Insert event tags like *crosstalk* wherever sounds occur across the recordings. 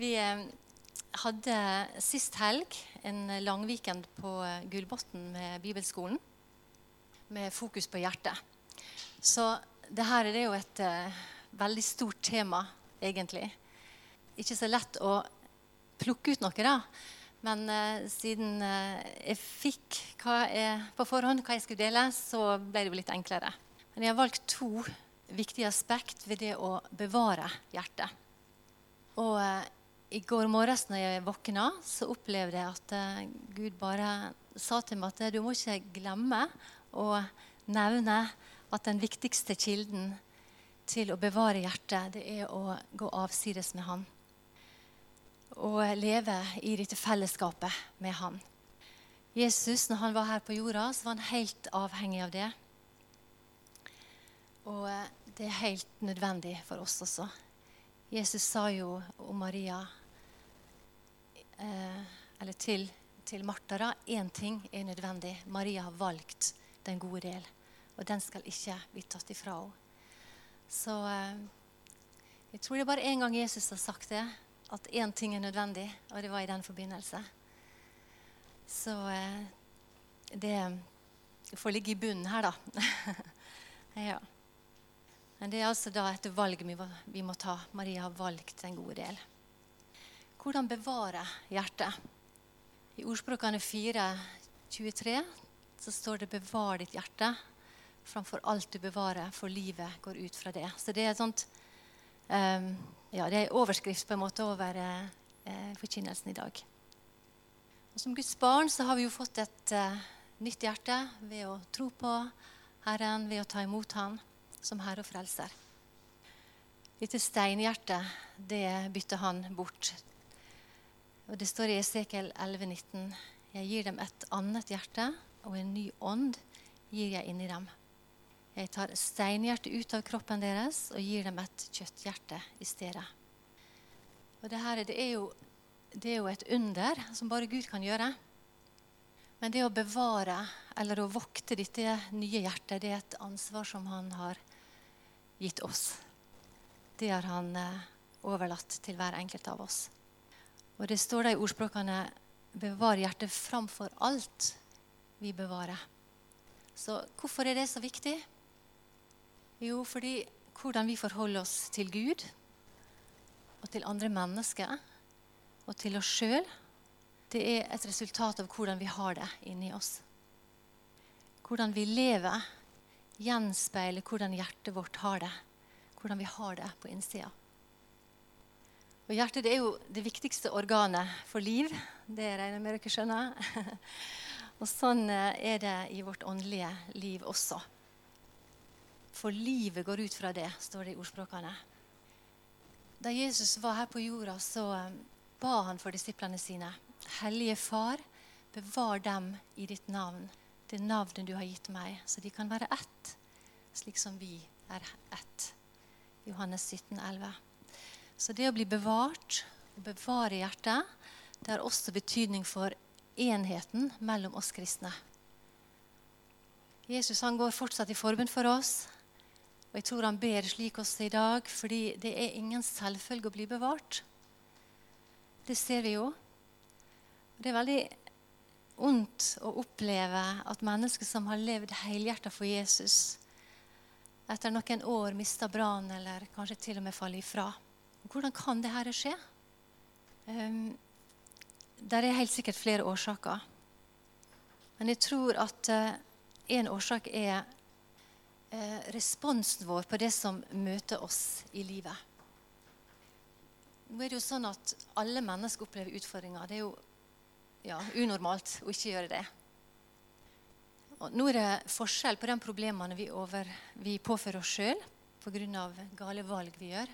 Vi eh, hadde sist helg en langweekend på eh, Gullbotn med Bibelskolen. Med fokus på hjertet. Så det her er jo et uh, veldig stort tema, egentlig. Ikke så lett å plukke ut noe, da. Men eh, siden eh, jeg fikk jeg, på forhånd hva jeg skulle dele, så ble det jo litt enklere. Men jeg har valgt to viktige aspekt ved det å bevare hjertet. Og i går morges når jeg våkna, så opplevde jeg at uh, Gud bare sa til meg at du må ikke glemme å nevne at den viktigste kilden til å bevare hjertet, det er å gå avsides med Han. Og leve i dette fellesskapet med Han. Jesus, når han var her på jorda, så var han helt avhengig av det. Og uh, det er helt nødvendig for oss også. Jesus sa jo om Maria eh, eller til, til da, én ting er nødvendig. Maria har valgt den gode del, og den skal ikke bli tatt ifra henne. Så eh, jeg tror det er bare én gang Jesus har sagt det, at én ting er nødvendig, og det var i den forbindelse. Så eh, det får ligge i bunnen her, da. *laughs* ja. Men det er altså da et valg vi må ta. Maria har valgt den gode del. Hvordan bevare hjertet? I ordspråkene 4, 23 så står det 'bevar ditt hjerte' framfor alt du bevarer, for livet går ut fra det. Så det er, sånt, um, ja, er overskrift på en måte over uh, forkynnelsen i dag. Og som Guds barn så har vi jo fått et uh, nytt hjerte ved å tro på Herren, ved å ta imot Han som Herre og Frelser. Dette steinhjertet det bytter han bort og Det står i Esekiel 11,19.: Jeg gir dem et annet hjerte, og en ny ånd gir jeg inni dem. Jeg tar steinhjertet ut av kroppen deres og gir dem et kjøtthjerte i stedet. Og det, her, det, er jo, det er jo et under som bare Gud kan gjøre. Men det å bevare eller å vokte dette nye hjertet, det er et ansvar som han har gitt oss. Det har han eh, overlatt til hver enkelt av oss. Og det står da i ordspråkene 'bevar hjertet framfor alt vi bevarer'. Så hvorfor er det så viktig? Jo, fordi hvordan vi forholder oss til Gud og til andre mennesker og til oss sjøl, det er et resultat av hvordan vi har det inni oss. Hvordan vi lever, gjenspeiler hvordan hjertet vårt har det. Hvordan vi har det på innsida. Og Hjertet er jo det viktigste organet for liv. Det regner jeg med dere skjønner. *laughs* Og sånn eh, er det i vårt åndelige liv også. For livet går ut fra det, står det i ordspråkene. Da Jesus var her på jorda, så eh, ba han for disiplene sine. Hellige Far, bevar dem i ditt navn, det navnet du har gitt meg, så de kan være ett, slik som vi er ett. Johannes 17, 11. Så det å bli bevart, å bevare hjertet, det har også betydning for enheten mellom oss kristne. Jesus han går fortsatt i forbund for oss. Og jeg tror han ber slik også i dag, fordi det er ingen selvfølge å bli bevart. Det ser vi jo. Det er veldig ondt å oppleve at mennesker som har levd helhjertet for Jesus, etter noen år mister brannen eller kanskje til og med faller ifra. Hvordan kan dette skje? Um, der det er helt sikkert flere årsaker. Men jeg tror at uh, en årsak er uh, responsen vår på det som møter oss i livet. Nå er det jo sånn at Alle mennesker opplever utfordringer. Det er jo ja, unormalt å ikke gjøre det. Og nå er det forskjell på de problemene vi, over, vi påfører oss sjøl pga. gale valg vi gjør,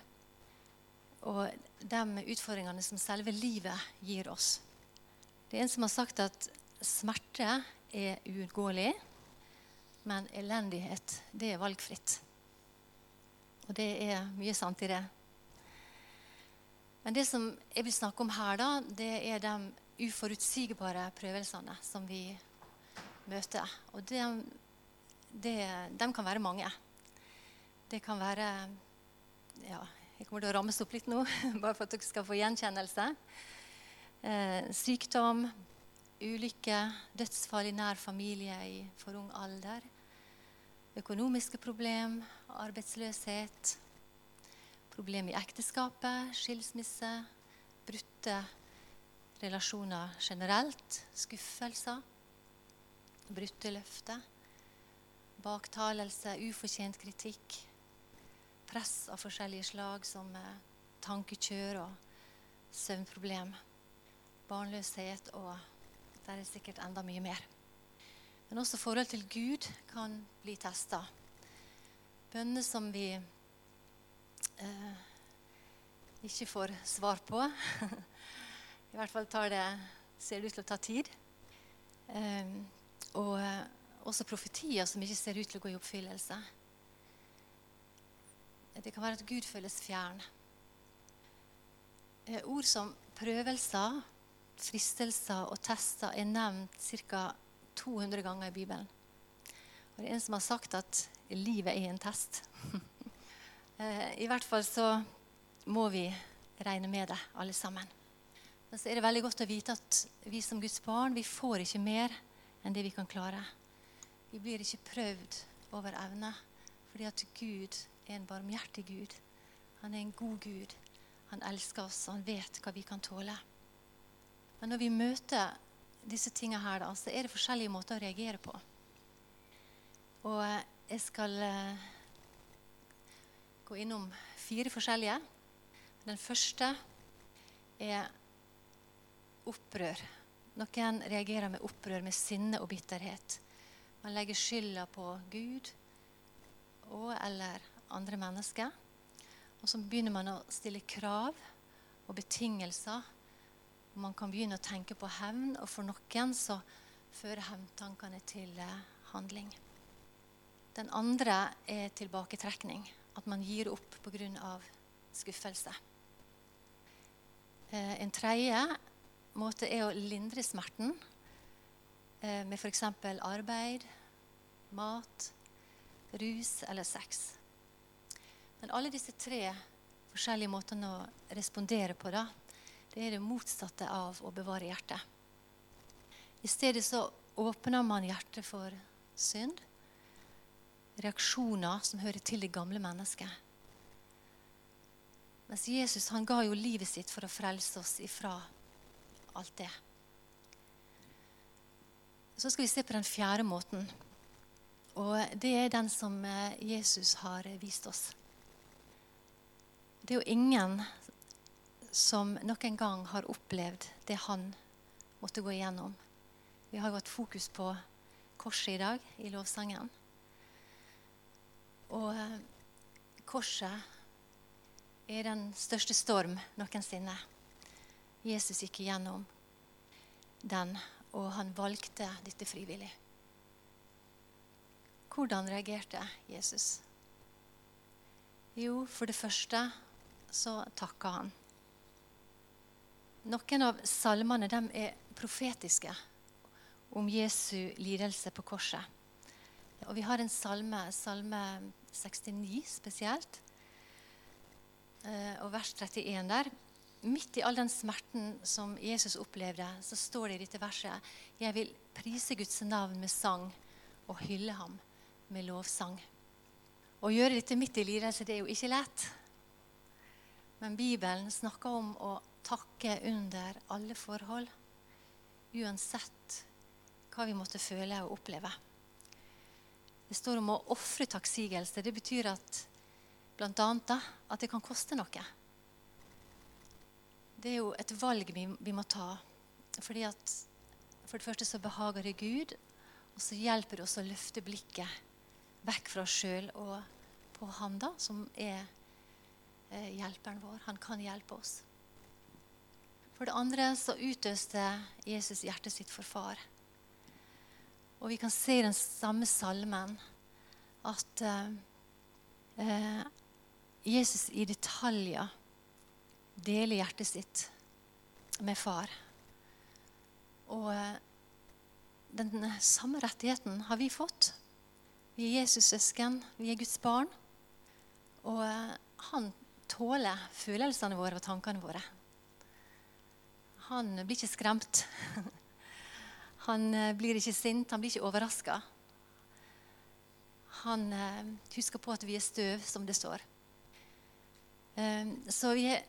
og de utfordringene som selve livet gir oss. Det er en som har sagt at smerte er uunngåelig, men elendighet, det er valgfritt. Og det er mye sant i det. Men det som jeg vil snakke om her, da, det er de uforutsigbare prøvelsene som vi møter. Og de, kan være mange. Det kan være ja, Jeg kommer til å rammes opp litt nå, *laughs* bare for at dere skal få gjenkjennelse. Eh, sykdom, ulykke, dødsfall i nær familie i for ung alder. Økonomiske problem, arbeidsløshet. Problem i ekteskapet, skilsmisse, brutte relasjoner generelt. Skuffelser, brutte løfter. Baktalelse, ufortjent kritikk press av forskjellige slag, som eh, tankekjør og søvnproblem, barnløshet og det er sikkert enda mye mer. Men også forhold til Gud kan bli testa. Bønner som vi eh, ikke får svar på. *laughs* I hvert fall det, ser det ut til å ta tid. Eh, og også profetier som ikke ser ut til å gå i oppfyllelse. Det kan være at Gud føles fjern. Eh, ord som prøvelser, fristelser og tester er nevnt ca. 200 ganger i Bibelen. Og det er en som har sagt at livet er en test. *laughs* Eh, I hvert fall så må vi regne med det, alle sammen. Men så er det veldig godt å vite at vi som Guds barn vi får ikke mer enn det vi kan klare. Vi blir ikke prøvd over evne fordi at Gud er en barmhjertig Gud. Han er en god Gud. Han elsker oss, og han vet hva vi kan tåle. Men når vi møter disse tingene her, da, så er det forskjellige måter å reagere på. Og jeg skal eh, gå innom fire forskjellige. Den første er opprør. Noen reagerer med opprør, med sinne og bitterhet. Man legger skylda på Gud og eller andre mennesker. Og så begynner man å stille krav og betingelser. Man kan begynne å tenke på hevn, og for noen så fører hevntankene til eh, handling. Den andre er tilbaketrekning. At man gir opp pga. skuffelse. Eh, en tredje måte er å lindre smerten eh, med f.eks. arbeid, mat, rus eller sex. Men alle disse tre forskjellige måtene å respondere på, da, det er det motsatte av å bevare hjertet. I stedet så åpner man hjertet for synd, reaksjoner som hører til det gamle mennesket. Mens Jesus han ga jo livet sitt for å frelse oss ifra alt det. Så skal vi se på den fjerde måten. Og det er den som eh, Jesus har vist oss. Det er jo ingen som noen gang har opplevd det han måtte gå igjennom. Vi har jo hatt fokus på korset i dag i lovsangen. Og eh, korset er den største storm noensinne. Jesus gikk igjennom den, og han valgte dette frivillig. Hvordan reagerte Jesus? Jo, for det første så takker han. Noen av salmene er profetiske om Jesu lidelse på korset. Og vi har en salme, salme 69 spesielt, eh, og vers 31 der. Midt i all den smerten som Jesus opplevde, så står det i dette verset Jeg vil prise Guds navn med sang og hylle ham med lovsang. Å gjøre dette midt i lidelse, det er jo ikke lett. Men Bibelen snakker om å takke under alle forhold. Uansett hva vi måtte føle og oppleve. Det står om å ofre takksigelse. Det betyr at blant at det kan koste noe. Det er jo et valg vi, vi må ta. Fordi at For det første så behager det Gud, og så hjelper det oss å løfte blikket vekk fra oss sjøl og på Han, da, som er Eh, hjelperen vår. Han kan hjelpe oss. For det andre så utøste Jesus hjertet sitt for far. Og vi kan se i den samme salmen at eh, eh, Jesus i detaljer deler hjertet sitt med far. Og eh, den samme rettigheten har vi fått. Vi er Jesus' søsken, vi er Guds barn. Og eh, han tåler følelsene våre og tankene våre. Han blir ikke skremt. *laughs* Han eh, blir ikke sint, han blir ikke overraska. Han eh, husker på at vi er støv, som det står. Eh, så vi er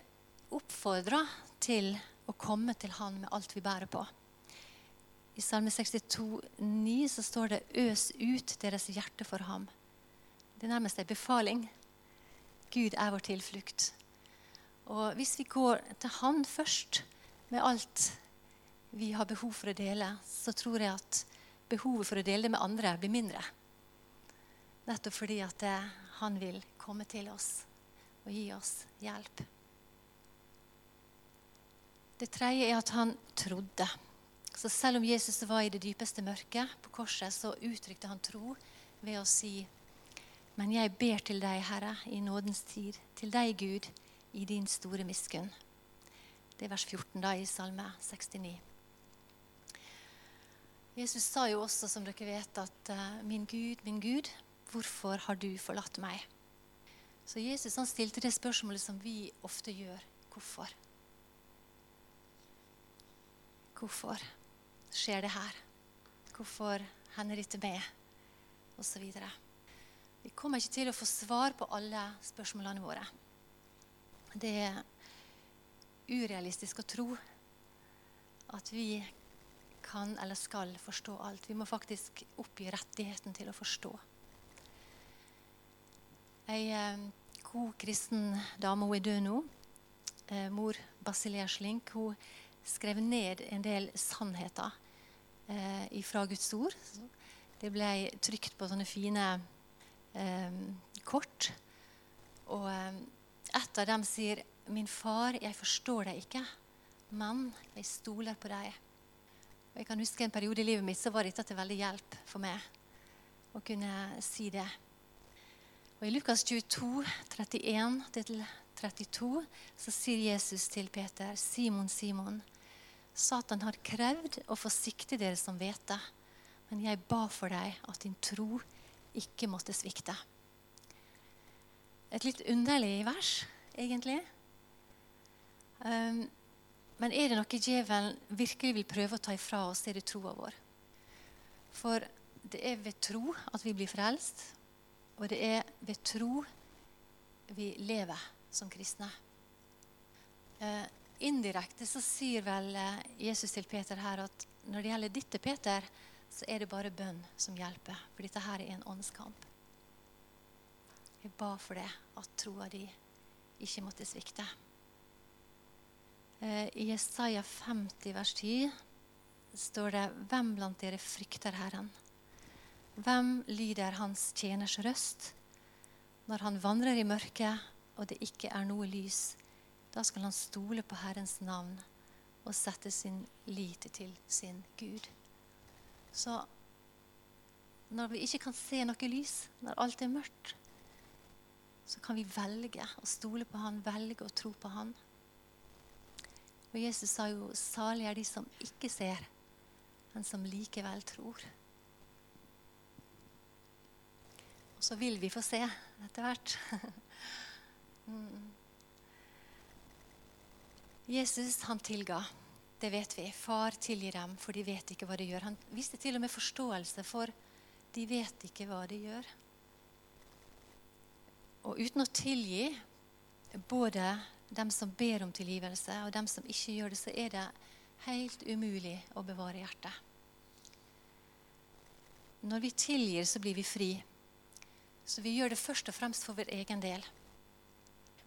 oppfordra til å komme til Han med alt vi bærer på. I Salme 62, 62,9 så står det 'Øs ut deres hjerte for ham'. Det er nærmest en befaling. Gud er vår tilflukt. Og hvis vi går til Han først med alt vi har behov for å dele, så tror jeg at behovet for å dele det med andre blir mindre. Nettopp fordi at han vil komme til oss og gi oss hjelp. Det tredje er at han trodde. Så selv om Jesus var i det dypeste mørket på korset, så uttrykte han tro ved å si Men jeg ber til deg, Herre, i nådens tid, til deg, Gud, i din store miskunn. Det er vers 14 da i Salme 69. Jesus sa jo også, som dere vet, at uh, 'Min Gud, min Gud, hvorfor har du forlatt meg?' Så Jesus han stilte det spørsmålet som vi ofte gjør. Hvorfor? Hvorfor skjer det her? Hvorfor hender dette med? Og så videre. Vi kommer ikke til å få svar på alle spørsmålene våre. Det er urealistisk å tro at vi kan eller skal forstå alt. Vi må faktisk oppgi rettigheten til å forstå. Ei eh, god kristen dame, hun er død nå, eh, mor Basilea Slink, hun skrev ned en del sannheter eh, fra Guds ord. Det ble trykt på sånne fine eh, kort. Og eh, et av dem sier 'Min far, jeg forstår deg ikke, men jeg stoler på deg'. Og jeg kan huske En periode i livet mitt så var dette til veldig hjelp for meg å kunne si det. Og I Lukas 22, 31-32 så sier Jesus til Peter, Simon, Simon, Satan har krevd å få sikte dere som vet det, men jeg ba for deg at din tro ikke måtte svikte. Et litt underlig vers, egentlig. Um, men er det noe djevelen virkelig vil prøve å ta ifra oss, er det troa vår. For det er ved tro at vi blir frelst, og det er ved tro vi lever som kristne. Uh, indirekte så sier vel eh, Jesus til Peter her at når det gjelder dette, Peter, så er det bare bønn som hjelper. For dette her er en åndskamp. Jeg ba for det, at troa di ikke måtte svikte. Eh, I Jesaja 50, vers 10 står det Hvem blant dere frykter Herren? Hvem lyder Hans tjeners røst? Når han vandrer i mørket og det ikke er noe lys, da skal han stole på Herrens navn og sette sin lit til sin Gud. Så når vi ikke kan se noe lys, når alt er mørkt, så kan vi velge å stole på Han, velge å tro på Han. Og Jesus sa jo 'salig er de som ikke ser, men som likevel tror'. Og så vil vi få se etter hvert. *laughs* mm. Jesus han tilga. Det vet vi. Far tilgir dem, for de vet ikke hva de gjør. Han viste til og med forståelse, for de vet ikke hva de gjør. Og uten å tilgi både dem som ber om tilgivelse, og dem som ikke gjør det, så er det helt umulig å bevare hjertet. Når vi tilgir, så blir vi fri. Så vi gjør det først og fremst for vår egen del.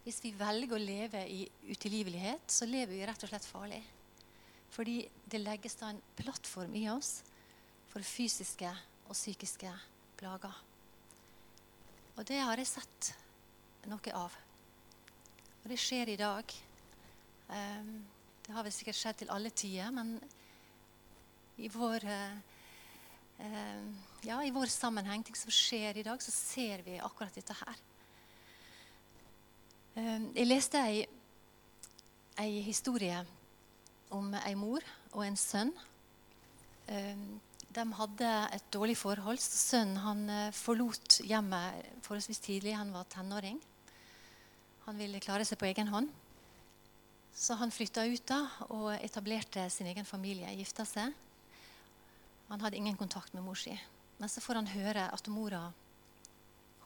Hvis vi velger å leve i utilgivelighet, så lever vi rett og slett farlig. Fordi det legges da en plattform i oss for fysiske og psykiske plager. Og det har jeg sett noe av. Og det skjer i dag. Um, det har vel sikkert skjedd til alle tider, men i vår, uh, ja, i vår sammenheng, ting som skjer i dag, så ser vi akkurat dette her. Um, jeg leste ei, ei, historie om ei mor og en sønn. Um, de hadde et dårlig forhold. så Sønnen han forlot hjemmet forholdsvis tidlig. Han var tenåring. Han ville klare seg på egen hånd. Så han flytta ut da og etablerte sin egen familie. Gifta seg. Han hadde ingen kontakt med mor si. Men så får han høre at mora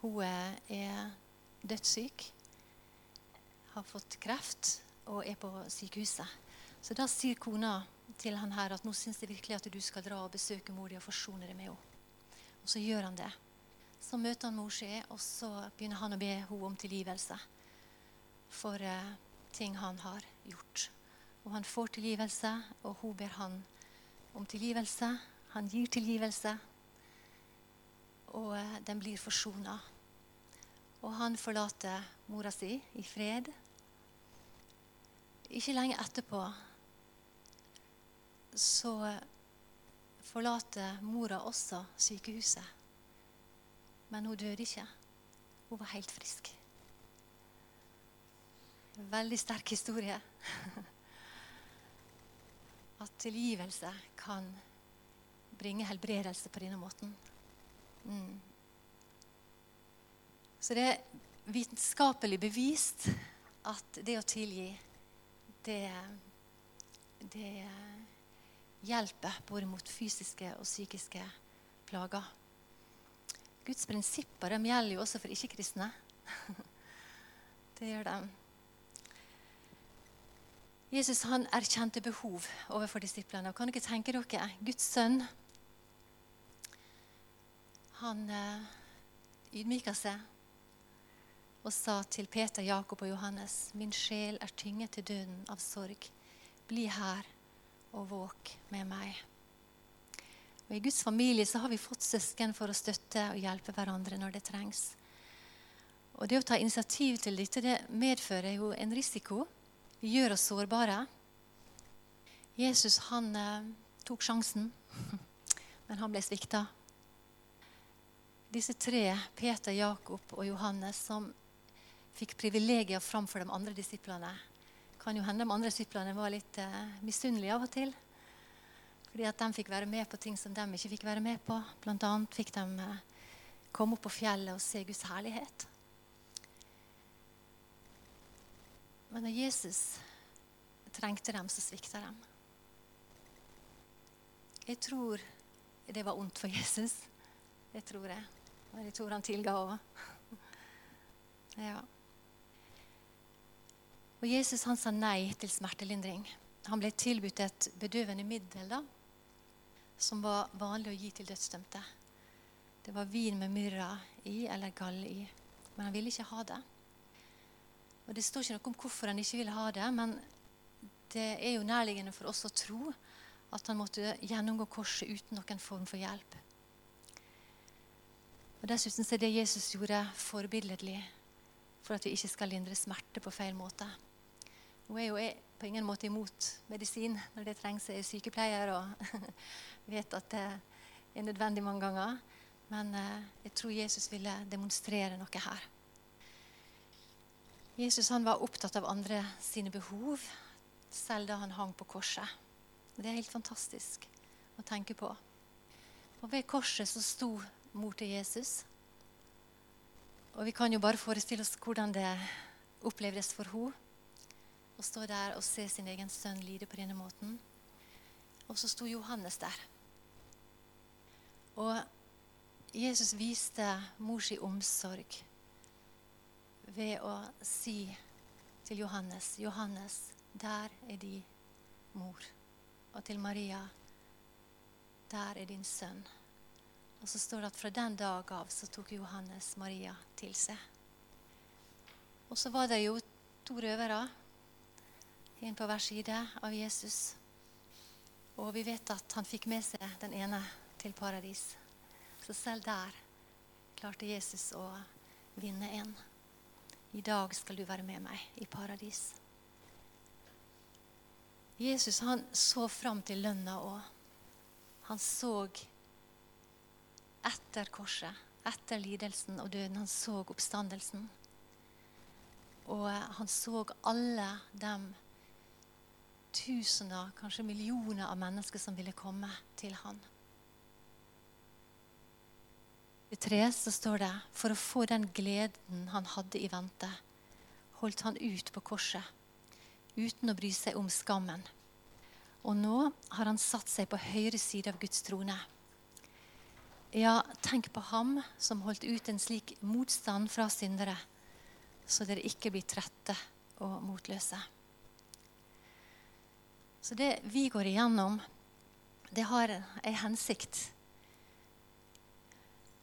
hun er dødssyk, har fått kreft og er på sykehuset. Så da sier kona til han her at nå syns jeg virkelig at du skal dra og besøke mor di og forsone deg med henne. Og så gjør han det. Så møter han mor si, og så begynner han å be henne om tilgivelse for uh, ting han har gjort. Og han får tilgivelse, og hun ber han om tilgivelse. Han gir tilgivelse, og uh, den blir forsona. Og han forlater mora si i fred. Ikke lenge etterpå så forlater mora også sykehuset. Men hun døde ikke. Hun var helt frisk. Veldig sterk historie. *laughs* At tilgivelse kan bringe helbredelse på denne måten. Mm. Så det er vitenskapelig bevist at det å tilgi, det, det hjelper både mot fysiske og psykiske plager. Guds prinsipper de gjelder jo også for ikke-kristne. *laughs* Det gjør de. Jesus han erkjente behov overfor disiplene. Kan dere tenke dere Guds sønn han eh, ydmyka seg og sa til Peter, Jakob og Johannes.: Min sjel er tynget til døden av sorg. Bli her og våk med meg. Og I Guds familie så har vi fått søsken for å støtte og hjelpe hverandre når det trengs. Og Det å ta initiativ til dette det medfører jo en risiko. Vi gjør oss sårbare. Jesus han eh, tok sjansen, *laughs* men han ble svikta. Disse tre, Peter, Jakob og Johannes, som fikk privilegier framfor de andre disiplene, kan jo hende de andre disiplene var litt eh, misunnelige av og til. Fordi at de fikk være med på ting som de ikke fikk være med på. Blant annet fikk de eh, komme opp på fjellet og se Guds herlighet. Men når Jesus trengte dem, så svikta dem. Jeg tror det var ondt for Jesus. Det tror jeg. Men jeg tror han tilga òg. *laughs* Ja. Og Jesus han sa nei til smertelindring. Han ble tilbudt et bedøvende middel da, som var vanlig å gi til dødsdømte. Det var vin med myrra i eller gall i. Men han ville ikke ha det. Og Det står ikke noe om hvorfor han ikke ville ha det, men det er jo nærliggende for oss å tro at han måtte gjennomgå korset uten noen form for hjelp. Og Dessuten er det Jesus gjorde, forbilledlig for at vi ikke skal lindre smerte på feil måte. Hun er jo på ingen måte imot medisin når det trengs. Jeg er sykepleier og *laughs* vet at det er nødvendig mange ganger. Men eh, jeg tror Jesus ville demonstrere noe her. Jesus var opptatt av andre sine behov, selv da han hang på korset. Det er helt fantastisk å tenke på. Og Ved korset så sto mor til Jesus. Og vi kan jo bare forestille oss hvordan det opplevdes for henne å stå der og se sin egen sønn lide på denne måten. Og så sto Johannes der. Og Jesus viste mors omsorg ved å si til Johannes 'Johannes, der er din mor.' Og til Maria 'Der er din sønn'. Og så står det at fra den dag av så tok Johannes Maria til seg. Og så var det jo to røvere en på hver side av Jesus. Og vi vet at han fikk med seg den ene til paradis. Så selv der klarte Jesus å vinne en. I dag skal du være med meg i paradis. Jesus han så fram til lønna òg. Han så etter korset, etter lidelsen og døden. Han så oppstandelsen. Og han så alle dem tusener, kanskje millioner av mennesker som ville komme til han. I tre så står det for å få den gleden han hadde i vente, holdt han ut på korset uten å bry seg om skammen. Og nå har han satt seg på høyre side av Guds trone. Ja, tenk på ham som holdt ut en slik motstand fra syndere, så dere ikke blir trette og motløse. Så det vi går igjennom, det har en hensikt.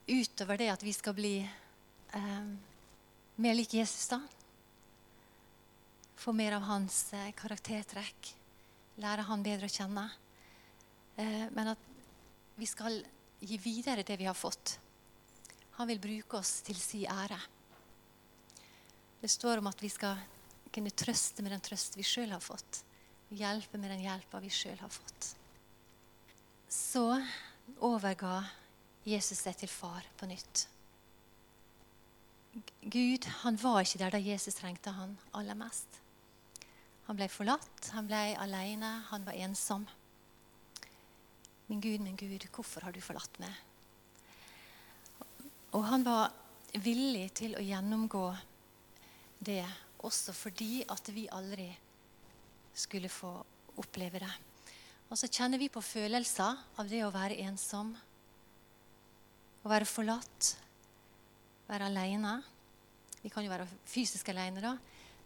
Utover det at vi skal bli eh, mer lik Jesus, da. Få mer av hans eh, karaktertrekk. Lære han bedre å kjenne. Eh, men at vi skal gi videre det vi har fått. Han vil bruke oss til si ære. Det står om at vi skal kunne trøste med den trøst vi sjøl har fått. Hjelpe med den hjelpa vi sjøl har fått. Så overga Jesus seg til far på nytt. Gud han var ikke der da Jesus trengte han aller mest. Han ble forlatt, han ble alene, han var ensom. Min Gud, min Gud, hvorfor har du forlatt meg? Og han var villig til å gjennomgå det også fordi at vi aldri skulle få oppleve det. Og så kjenner vi på følelser av det å være ensom, å være forlatt, være alene. Vi kan jo være fysisk alene, da.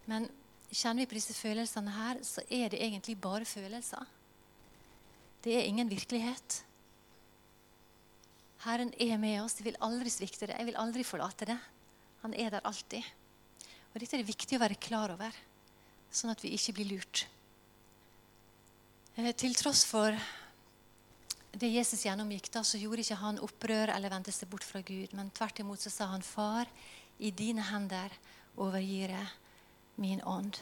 Men kjenner vi på disse følelsene her, så er det egentlig bare følelser. Det er ingen virkelighet. Herren er med oss. Jeg vil aldri svikte det. Jeg vil aldri forlate det. Han er der alltid. Og Dette er det viktig å være klar over, sånn at vi ikke blir lurt. Eh, til tross for det Jesus gjennomgikk, da, så gjorde ikke han opprør eller vendte seg bort fra Gud. Men tvert imot så sa han, 'Far, i dine hender overgir jeg min ånd'.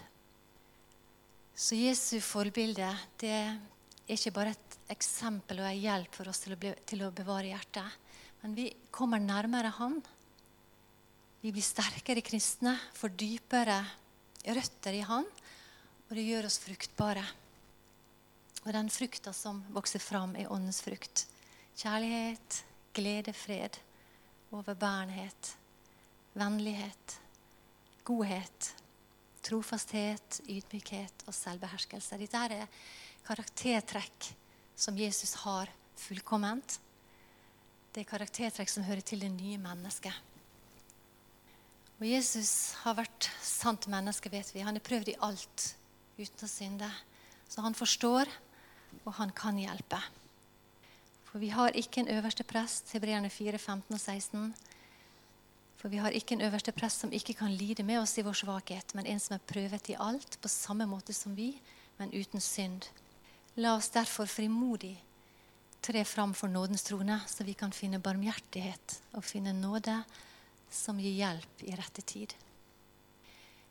Så Jesu forbilde det er ikke bare et eksempel og en hjelp for oss til å, til å bevare hjertet, men vi kommer nærmere Han vi blir sterkere kristne, får dypere røtter i Han, og det gjør oss fruktbare. Og den frukta som vokser fram, er åndens frukt. Kjærlighet, glede, fred, overbærenhet, vennlighet, godhet, trofasthet, ydmykhet og selvbeherskelse. Dette er karaktertrekk som Jesus har fullkomment. Det er karaktertrekk som hører til det nye mennesket. Og Jesus har vært sant menneske, vet vi. Han har prøvd i alt uten å synde. Så han forstår, og han kan hjelpe. For vi har ikke en øverste prest, Hebreerne 4, 15 og 16. For vi har ikke en øverste prest som ikke kan lide med oss i vår svakhet, men en som er prøvet i alt, på samme måte som vi, men uten synd. La oss derfor frimodig tre fram for nådens trone, så vi kan finne barmhjertighet og finne nåde som gir hjelp i rette tid.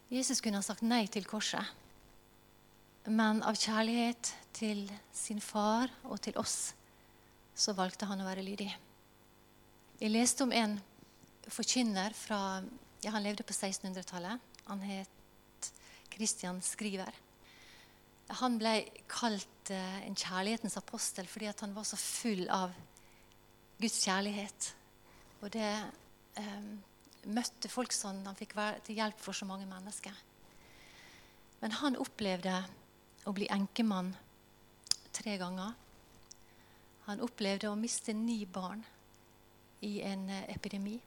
Jesus kunne ha sagt nei til korset, men av kjærlighet til sin far og til oss så valgte han å være lydig. Jeg leste om en forkynner fra ja, Han levde på 1600-tallet. Han het Christian Skriver. Han ble kalt uh, en kjærlighetens apostel fordi han var så full av Guds kjærlighet. Og det eh, møtte folk sånn. Han fikk være til hjelp for så mange mennesker. Men han opplevde å bli enkemann tre ganger. Han opplevde å miste ni barn i en uh, epidemi.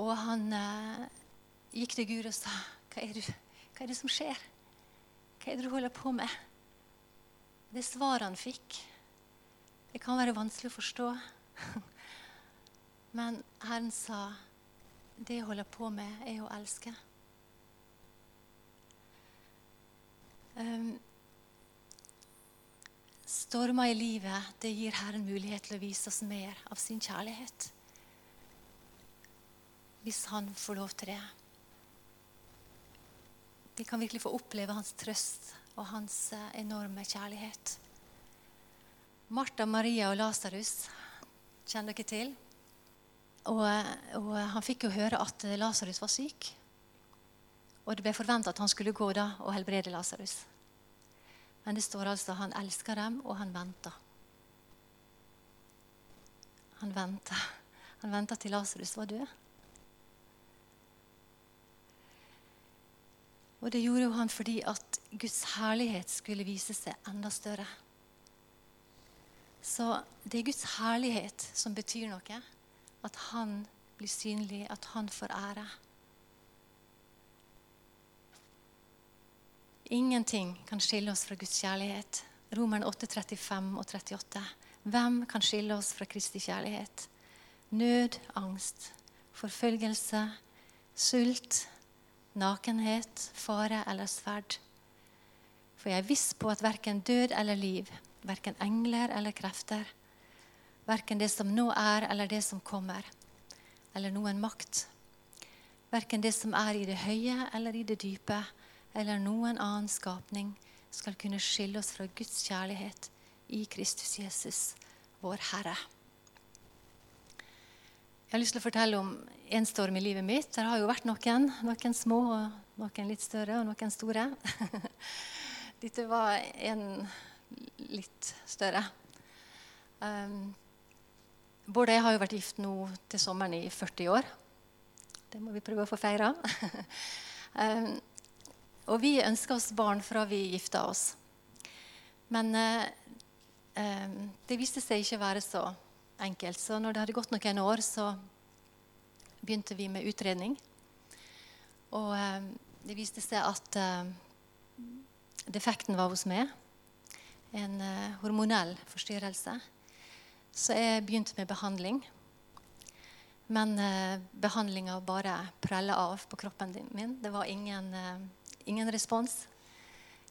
Og han eh, gikk til Gud og sa hva er, det, hva er det som skjer? Hva er det du holder på med? Det svaret han fikk, det kan være vanskelig å forstå. *laughs* Men Herren sa det jeg holder på med, er å elske. Um, stormer i livet, det gir Herren mulighet til å vise oss mer av sin kjærlighet. Hvis Han får lov til det. Vi kan virkelig få oppleve Hans trøst og Hans eh, enorme kjærlighet. Martha, Maria og Lasarus kjenner dere til. Og, og, han fikk jo høre at Lasarus var syk. Og det ble forventa at han skulle gå da og helbrede Lasarus. Men det står altså han elska dem, og han venta. Han venta. Han venta til Lasarus var død. Og det gjorde jo han fordi at Guds herlighet skulle vise seg enda større. Så det er Guds herlighet som betyr noe. At han blir synlig, at han får ære. Ingenting kan skille oss fra Guds kjærlighet. Romeren 8, 35 og 38. Hvem kan skille oss fra Kristi kjærlighet? Nød, angst, forfølgelse, sult, nakenhet, fare eller sverd. For jeg er viss på at verken død eller liv, verken engler eller krefter, verken det som nå er eller det som kommer, eller noen makt, verken det som er i det høye eller i det dype, eller noen annen skapning, skal kunne skille oss fra Guds kjærlighet i Kristus Jesus, vår Herre. Jeg har lyst til å fortelle om en storm i livet mitt. Det har jo vært noen. Noen små, og noen litt større, og noen store. *laughs* Dette var en litt større. Um, Bård og jeg har jo vært gift nå til sommeren i 40 år. Det må vi prøve å få feira. *laughs* um, og vi ønska oss barn fra vi gifta oss. Men eh, um, det viste seg ikke å være så enkelt. Så når det hadde gått noen år, så begynte vi med utredning. Og eh, det viste seg at defekten var hos meg. En uh, hormonell forstyrrelse. Så jeg begynte med behandling. Men eh, behandlinga bare prella av på kroppen min. Det var ingen, uh, ingen respons.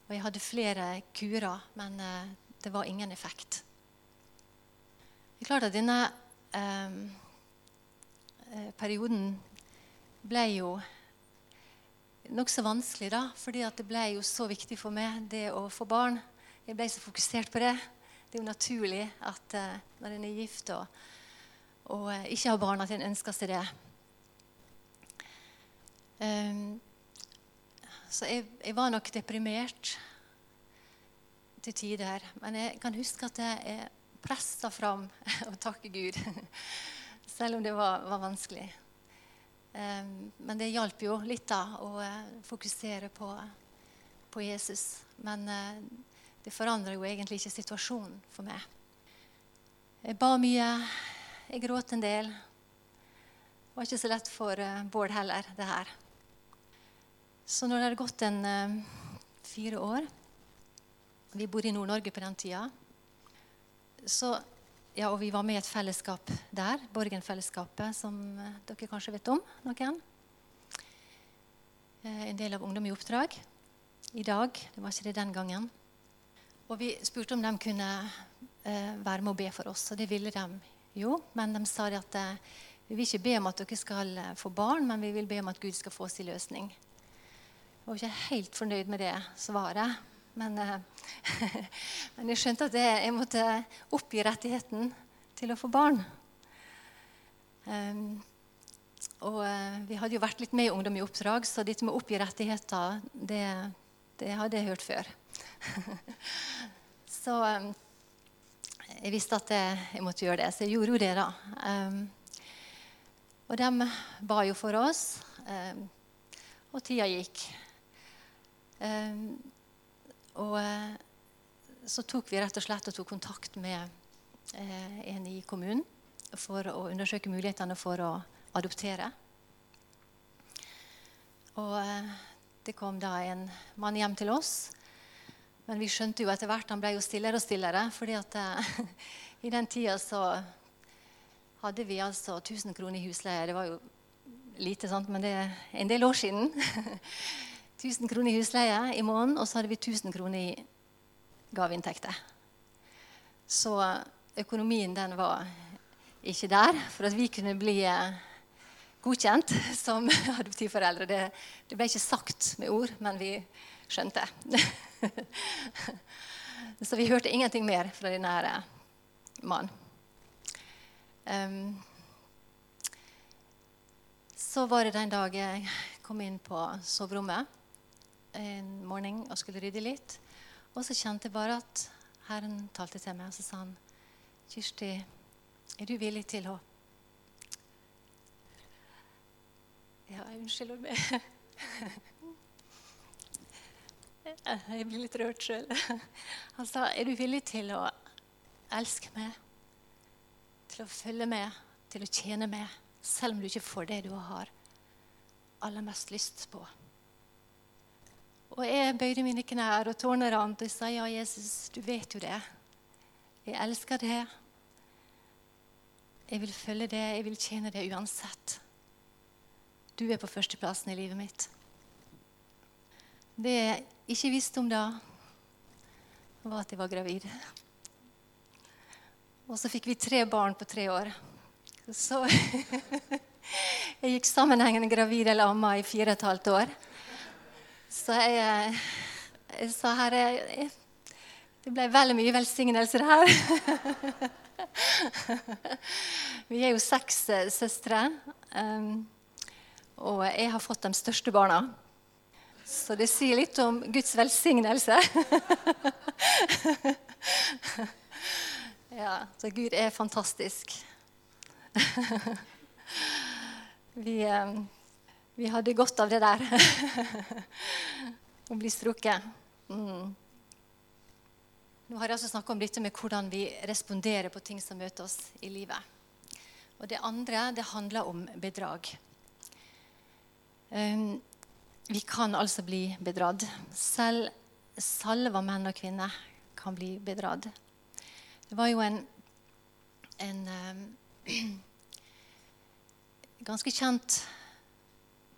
Og jeg hadde flere kurer, men uh, det var ingen effekt. Det er klart at denne perioden ble jo nokså vanskelig, da, fordi det ble jo så viktig for meg det å få barn. Jeg ble så fokusert på det. Det er jo naturlig at eh, når en er gift og, og uh, ikke har barn, at en ønsker seg det. Um, så jeg, jeg, var nok deprimert til tider. Men jeg kan huske at jeg pressa fram *laughs* og takke Gud. *laughs* Selv om det var, var vanskelig. Men det hjalp jo litt da å eh, fokusere på, på Jesus. Men eh, det forandra jo egentlig ikke situasjonen for meg. Jeg ba mye, jeg gråt en del. Det var ikke så lett for eh, Bård heller, det her. Så når det hadde gått en fire år Vi bodde i Nord-Norge på den tida. Så ja, og vi var med i et fellesskap der, Borgenfellesskapet, som eh, dere kanskje vet om. noen. Eh, en del av Ungdom i oppdrag i dag. Det var ikke det den gangen. Og vi spurte om de kunne eh, være med og be for oss, og det ville de jo. Men de sa at vi vil ikke be om at dere skal få barn, men vi vil be om at Gud skal få sin løsning. Var ikke helt fornøyd med det svaret. Men, eh, *laughs* men, jeg skjønte at jeg måtte oppgi rettigheten til å få barn. Um, og uh, vi hadde jo vært litt med i Ungdom i oppdrag, så dette med å oppgi rettigheter, det, det, hadde jeg hørt før. *laughs* så um, jeg visste at jeg, jeg, måtte gjøre det, så jeg gjorde jo det, da. Um, og de ba jo for oss, og tida gikk. Um, og eh, så tok vi rett og slett og tok kontakt med eh, en i kommunen for å undersøke mulighetene for å adoptere. Og eh, det kom da en mann hjem til oss. Men vi skjønte jo etter hvert han ble jo stillere og stillere. fordi at *laughs* i den tida så hadde vi altså 1000 kroner i husleie. Det var jo lite, sant? men det er en del år siden. *laughs* 1000 kroner i husleie i måneden, og så hadde vi 1000 kroner i gaveinntekter. Så økonomien den var ikke der for at vi kunne bli eh, godkjent som *laughs* adoptivforeldre. Det, det ble ikke sagt med ord, men vi skjønte. *laughs* så vi hørte ingenting mer fra denne eh, mannen. Um, så var det den dagen jeg kom inn på soverommet en morgen og skulle rydde litt. Og så kjente jeg bare at Herren talte til meg, og så sa han, 'Kirsti, er du villig til å Ja, unnskyld meg. *laughs* Jeg blir litt rørt sjøl. Han sa, 'Er du villig til å elske meg, til å følge med, til å tjene meg, selv om du ikke får det du har aller mest lyst på?' Og jeg bøyde mine knær, og tårene rant, og sa, 'Ja, Jesus, du vet jo det. Jeg elsker det. Jeg vil følge det, jeg vil tjene det uansett. Du er på førsteplassen i livet mitt.' Det jeg ikke visste om da, var at jeg var gravid. Og så fikk vi tre barn på tre år. Så *laughs* jeg gikk sammenhengende gravid eller amma i fire og et halvt år. Så jeg, jeg sa herre Det ble veldig mye velsignelser her. *laughs* Vi er jo seks eh, søstre. Um, og jeg har fått de største barna. Så det sier litt om Guds velsignelse. *laughs* ja, så Gud er fantastisk. *laughs* vi, eh, vi, hadde godt av det der. *laughs* Å bli strukket. Mm. Nå har jeg altså snakka om dette med hvordan vi responderer på ting som møter oss i livet. Og det andre det handler om bedrag. Um, vi kan altså bli bedratt. Selv salva menn og kvinner kan bli bedratt. Det var jo en, en um, *clears throat* ganske kjent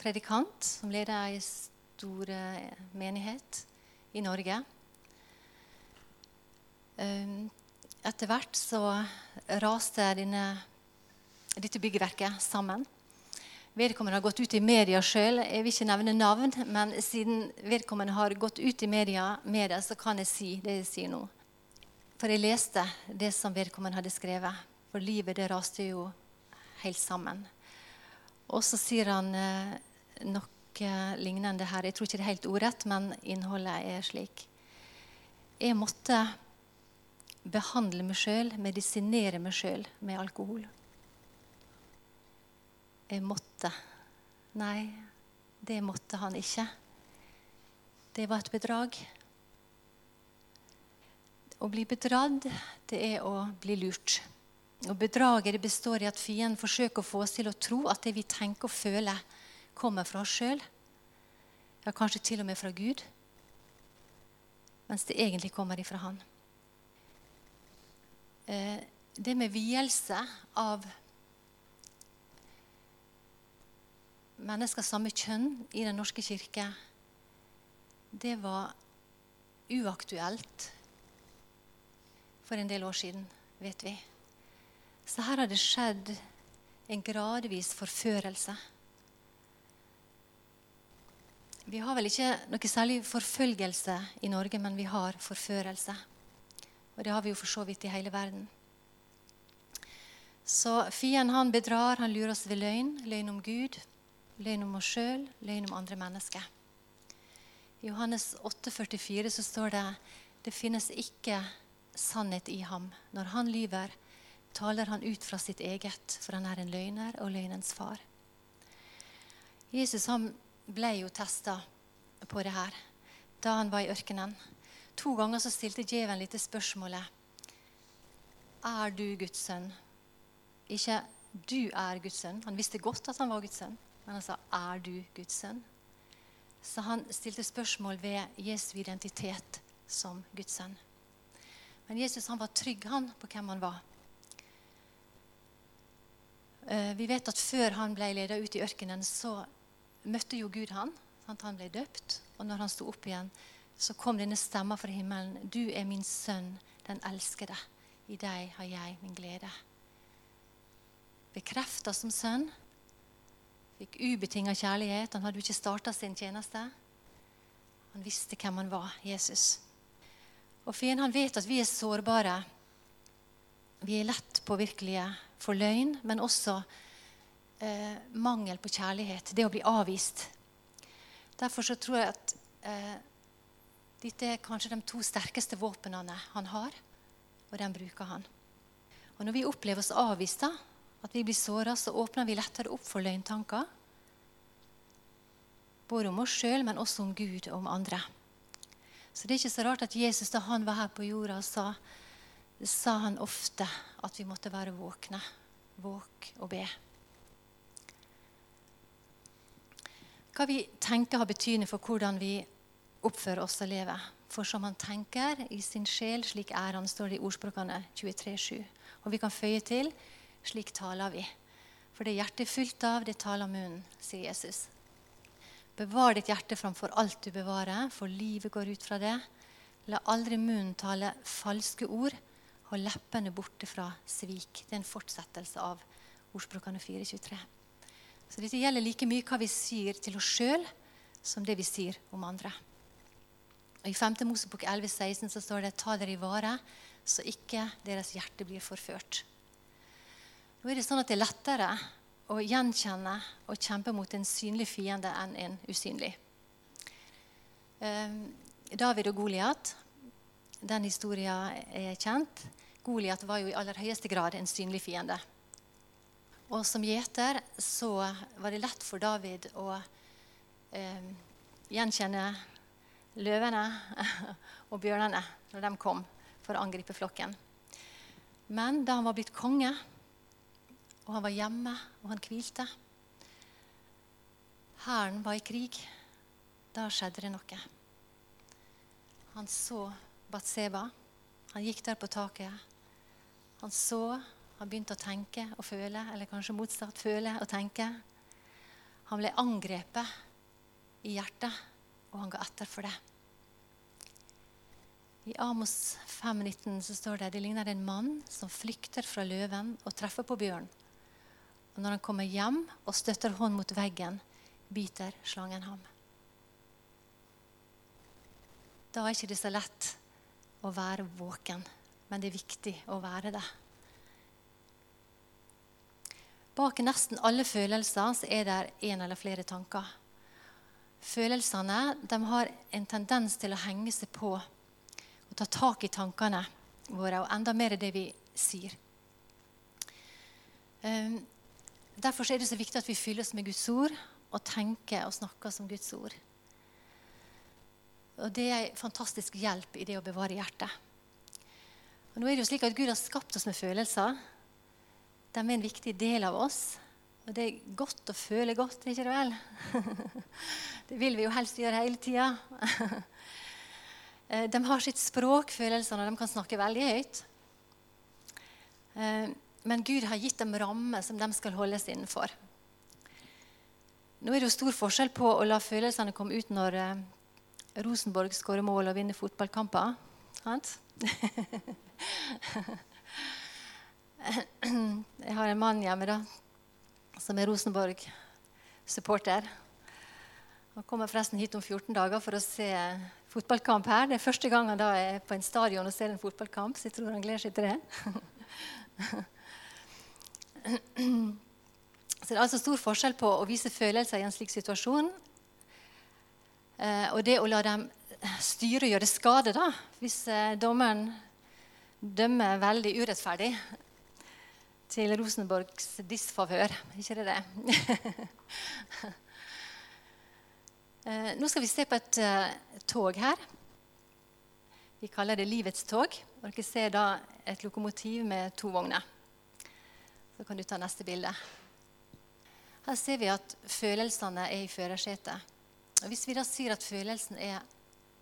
predikant som leder ei stor menighet i Norge. Um, etter hvert så raste denne, dette byggverket sammen. Vedkommende har gått ut i media sjøl. Jeg vil ikke nevne navn, men siden vedkommende har gått ut i media med det, så kan jeg si det jeg sier nå. For jeg leste det som vedkommende hadde skrevet. For livet det raste jo helt sammen. Og så sier han eh, noe lignende her. Jeg tror ikke det er helt ordrett, men innholdet er slik. Jeg måtte behandle meg sjøl, medisinere meg sjøl med alkohol. Jeg måtte. Nei, det måtte han ikke. Det var et bedrag. Å bli bedratt, det er å bli lurt. Og Bedraget består i at fienden forsøker å få oss til å tro at det vi tenker og føler, kommer fra oss sjøl. Ja, kanskje til og med fra Gud. Mens det egentlig kommer ifra Han. Eh, det med vielse av mennesker samme kjønn i Den norske kirke, det var uaktuelt for en del år siden, vet vi. Så her har det skjedd en gradvis forførelse. Vi har vel ikke noe særlig forfølgelse i Norge, men vi har forførelse. Og det har vi jo for så vidt i hele verden. Så fienden han bedrar, han lurer oss ved løgn. Løgn om Gud, løgn om oss sjøl, løgn om andre mennesker. I Johannes 8,44 så står det det finnes ikke sannhet i ham. Når han lyver, taler han ut fra sitt eget, for han er en løgner og løgnens far. Jesus han ble jo testa på det her da han var i ørkenen. To ganger så stilte djevelen litt spørsmålet Er du Guds sønn? Ikke 'du er Guds sønn'. Han visste godt at han var Guds sønn. Men han sa, 'Er du Guds sønn?' Så han stilte spørsmål ved Jesu identitet som Guds sønn. Men Jesus han var trygg han på hvem han var. Eh, vi vet at før han ble ledet ut i ørkenen, så møtte jo Gud han. Han ble døpt. Og når han sto opp igjen, så kom denne stemma fra himmelen. Du er min sønn, den elskede. I deg har jeg min glede. Bekrefta som sønn Fikk ubetinga kjærlighet. Han hadde jo ikke starta sin tjeneste. Han visste hvem han var, Jesus. Og fienden han vet at vi er sårbare. Vi er lett påvirkelige for løgn, men også eh, mangel på kjærlighet. Det å bli avvist. Derfor så tror jeg at eh, dette er kanskje de to sterkeste våpnene han har, og den bruker han. Og Når vi opplever oss avvist, at vi blir såra, så åpner vi lettere opp for løgntanker. Både om oss sjøl, men også om Gud og om andre. Så det er ikke så rart at Jesus da han var her på jorda, sa, sa han ofte at vi måtte være våkne. Våk og be. Hva vi tenker, har betydning for hvordan vi oppfører oss og lever. For som han tenker i sin sjel, slik er han, står det i ordspråkene 23,7. Og vi kan føye til slik taler vi. For det hjertet er fullt av, det taler munnen, sier Jesus. Bevar ditt hjerte framfor alt du bevarer, for livet går ut fra det. La aldri munnen tale falske ord, og leppene borte fra svik. Det er en fortsettelse av ordspråkene 4.23. Så dette gjelder like mye hva vi sier til oss sjøl, som det vi sier om andre. Og I 5. Mosebok 11,16 så står det 'ta dere i vare, så ikke deres hjerte blir forført'. Nå er det sånn at det er lettere å gjenkjenne og kjempe mot en synlig fiende enn en usynlig. Ehm, David og Goliat, den historien er kjent. Goliat var jo i aller høyeste grad en synlig fiende. Og som gjeter så var det lett for David å eh, gjenkjenne løvene *laughs* og bjørnene når de kom for å angripe flokken. Men da han var blitt konge, og han var hjemme og han hvilte Hæren var i krig. Da skjedde det noe. Han så Batseba. Han gikk der på taket. Han så han begynte å tenke og føle, eller kanskje motsatt føle og tenke. Han ble angrepet i hjertet, og han ga etter for det. I Amos 5,19 så står det det ligner en mann som flykter fra løven og treffer på bjørn. Og når han kommer hjem og støtter hånd mot veggen, biter slangen ham. Da er ikke det så lett å være våken, men det er viktig å være det. Bak nesten alle følelser så er det en eller flere tanker. Følelsene har en tendens til å henge seg på og ta tak i tankene våre, og enda mer i det vi sier. Ehm, derfor er det så viktig at vi fyller oss med Guds ord og tenker og snakker som Guds ord. Og Det er en fantastisk hjelp i det å bevare hjertet. Og nå er det jo slik at Gud har skapt oss med følelser. De er en viktig del av oss. Og det er godt å føle godt, ikke det vel? *laughs* Det vil vi jo helst gjøre hele tida. *laughs* Eh, de har sitt språk, følelsene, og de kan snakke veldig høyt. Eh, men Gud har gitt dem rammer som de skal holdes innenfor. Nå er det jo stor forskjell på å la følelsene komme ut når eh, Rosenborg skårer mål og vinner fotballkamper. Sant? *laughs* Jeg har en mann hjemme da, som er Rosenborg-supporter. Han kommer forresten hit om 14 dager for å se fotballkamp her. Det er første gang han da er på en stadion og ser en fotballkamp, så jeg tror han gleder seg til det. Så det er altså stor forskjell på å vise følelser i en slik situasjon eh, og det å la dem styre og gjøre skade, da, hvis eh, dommeren dømmer veldig urettferdig til Rosenborgs disfavør. Ikke det det? *laughs* Eh, nå skal vi se på et uh, tog her. Vi kaller det Livets tog. Og dere ser da et lokomotiv med to vogner. Så kan du ta neste bilde. Her ser vi at følelsene er i førersetet. Hvis vi da sier at følelsen er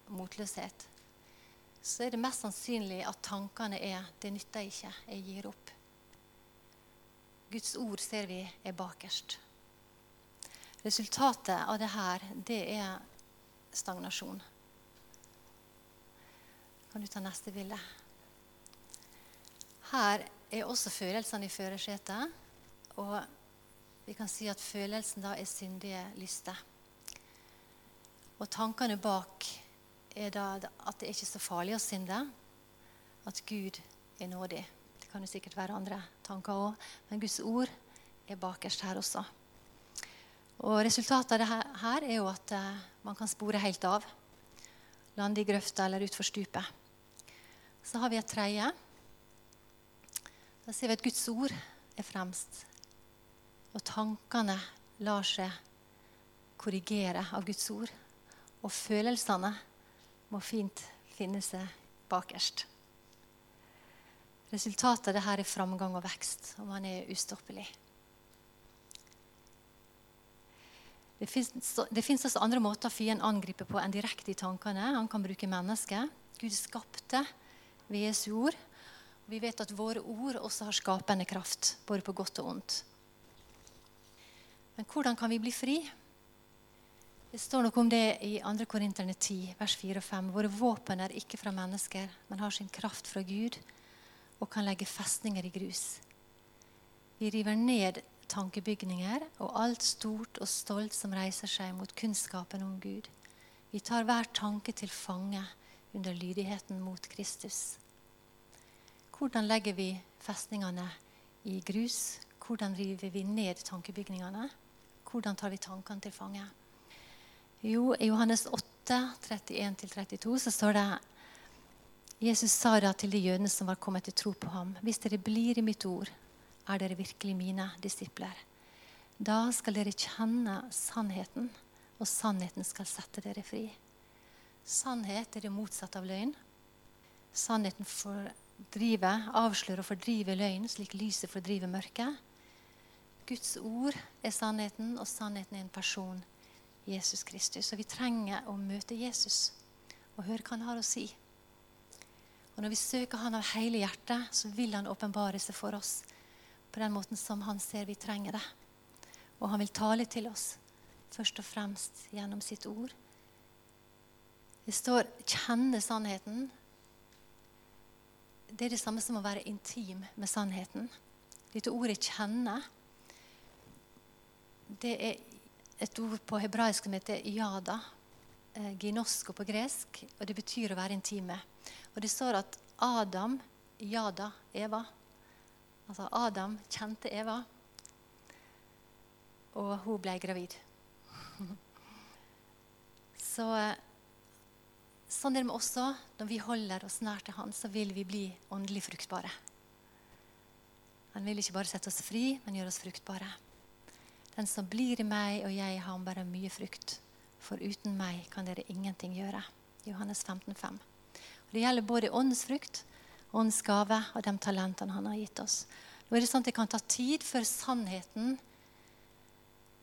motløshet, så er det mest sannsynlig at tankene er 'det nytter ikke, jeg gir opp'. Guds ord ser vi er bakerst. Resultatet av det her, det er stagnasjon. Kan du ta neste bilde? Her er også følelsene i førersetet. Og vi kan si at følelsen da er syndige lyster. Og tankene bak er da at det er ikke så farlig å synde. At Gud er nådig Det kan jo sikkert være andre tanker òg. Men Guds ord er bakerst her også. Og Resultatet av dette her er jo at uh, man kan spore helt av. Lande i grøfta eller utfor stupet. Så har vi et tredje. Da ser vi at Guds ord er fremst. Og tankene lar seg korrigere av Guds ord. Og følelsene må fint finne seg bakerst. Resultatet av dette er framgang og vekst, og man er ustoppelig. Det fins også andre måter fienden angriper på enn direkte i tankene. Han kan bruke mennesker. Gud skapte ved Jesu ord. Vi vet at våre ord også har skapende kraft, både på godt og ondt. Men hvordan kan vi bli fri? Det står noe om det i 2. Korinterne 10, vers 4 og 5. Våre våpen er ikke fra mennesker, men har sin kraft fra Gud og kan legge festninger i grus. Vi river ned tankebygninger og alt stort og stolt som reiser seg mot kunnskapen om Gud. Vi tar hver tanke til fange under lydigheten mot Kristus. Hvordan legger vi festningene i grus? Hvordan river vi ned tankebygningene? Hvordan tar vi tankene til fange? Jo, I Johannes 8, 31-32 så står det Jesus sa da til de jødene som var kommet til tro på ham.: Hvis dere blir i mitt ord, er dere virkelig mine disipler. Da skal dere kjenne sannheten, og sannheten skal sette dere fri. Sannhet er det motsatte av løgn. Sannheten fordriver, avslører og fordriver løgn, slik lyset fordriver mørket. Guds ord er sannheten, og sannheten er en person Jesus Kristus. Og vi trenger å møte Jesus og høre hva han har å si. Og Når vi søker han av hele hjertet, så vil han åpenbare seg for oss på den måten som han ser vi trenger det. Og han vil tale til oss, først og fremst gjennom sitt ord. Det står 'kjenne sannheten'. Det er det samme som å være intim med sannheten. Dette ordet 'kjenne' det er et ord på hebraisk som heter yada, eh, ginosko på gresk, og det betyr å være intime. Og det står at Adam yada Eva. Altså Adam kjente Eva, og hun ble gravid. *laughs* Så eh, sånn er det òg. Når vi holder oss nær til Han, så vil vi bli åndelig fruktbare. Han vil ikke bare sette oss fri, men gjøre oss fruktbare. Den som blir i meg, og jeg har bare mye frukt. For uten meg kan dere ingenting gjøre. Johannes 15, 5. Det gjelder både åndens frukt, åndens gave og de talentene han har gitt oss. Nå er Det sånn at det kan ta tid før sannheten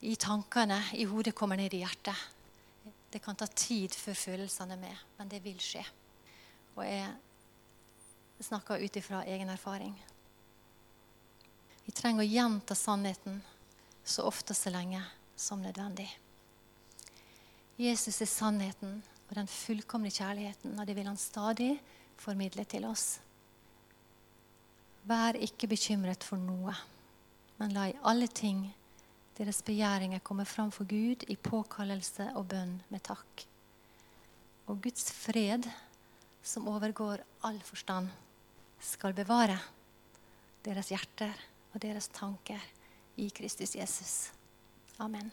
i tankene, i hodet, kommer ned i hjertet. Det kan ta tid før følelsene er med, men det vil skje. Og jeg snakker ut ifra egen erfaring. Vi trenger å gjenta sannheten så ofte og så lenge som nødvendig. Jesus er sannheten og den fullkomne kjærligheten, og det vil han stadig formidle til oss. Vær ikke bekymret for noe, men la i alle ting deres begjæringer komme fram for Gud i påkallelse og bønn med takk. Og Guds fred, som overgår all forstand, skal bevare deres hjerter og deres tanker i Kristus Jesus. Amen.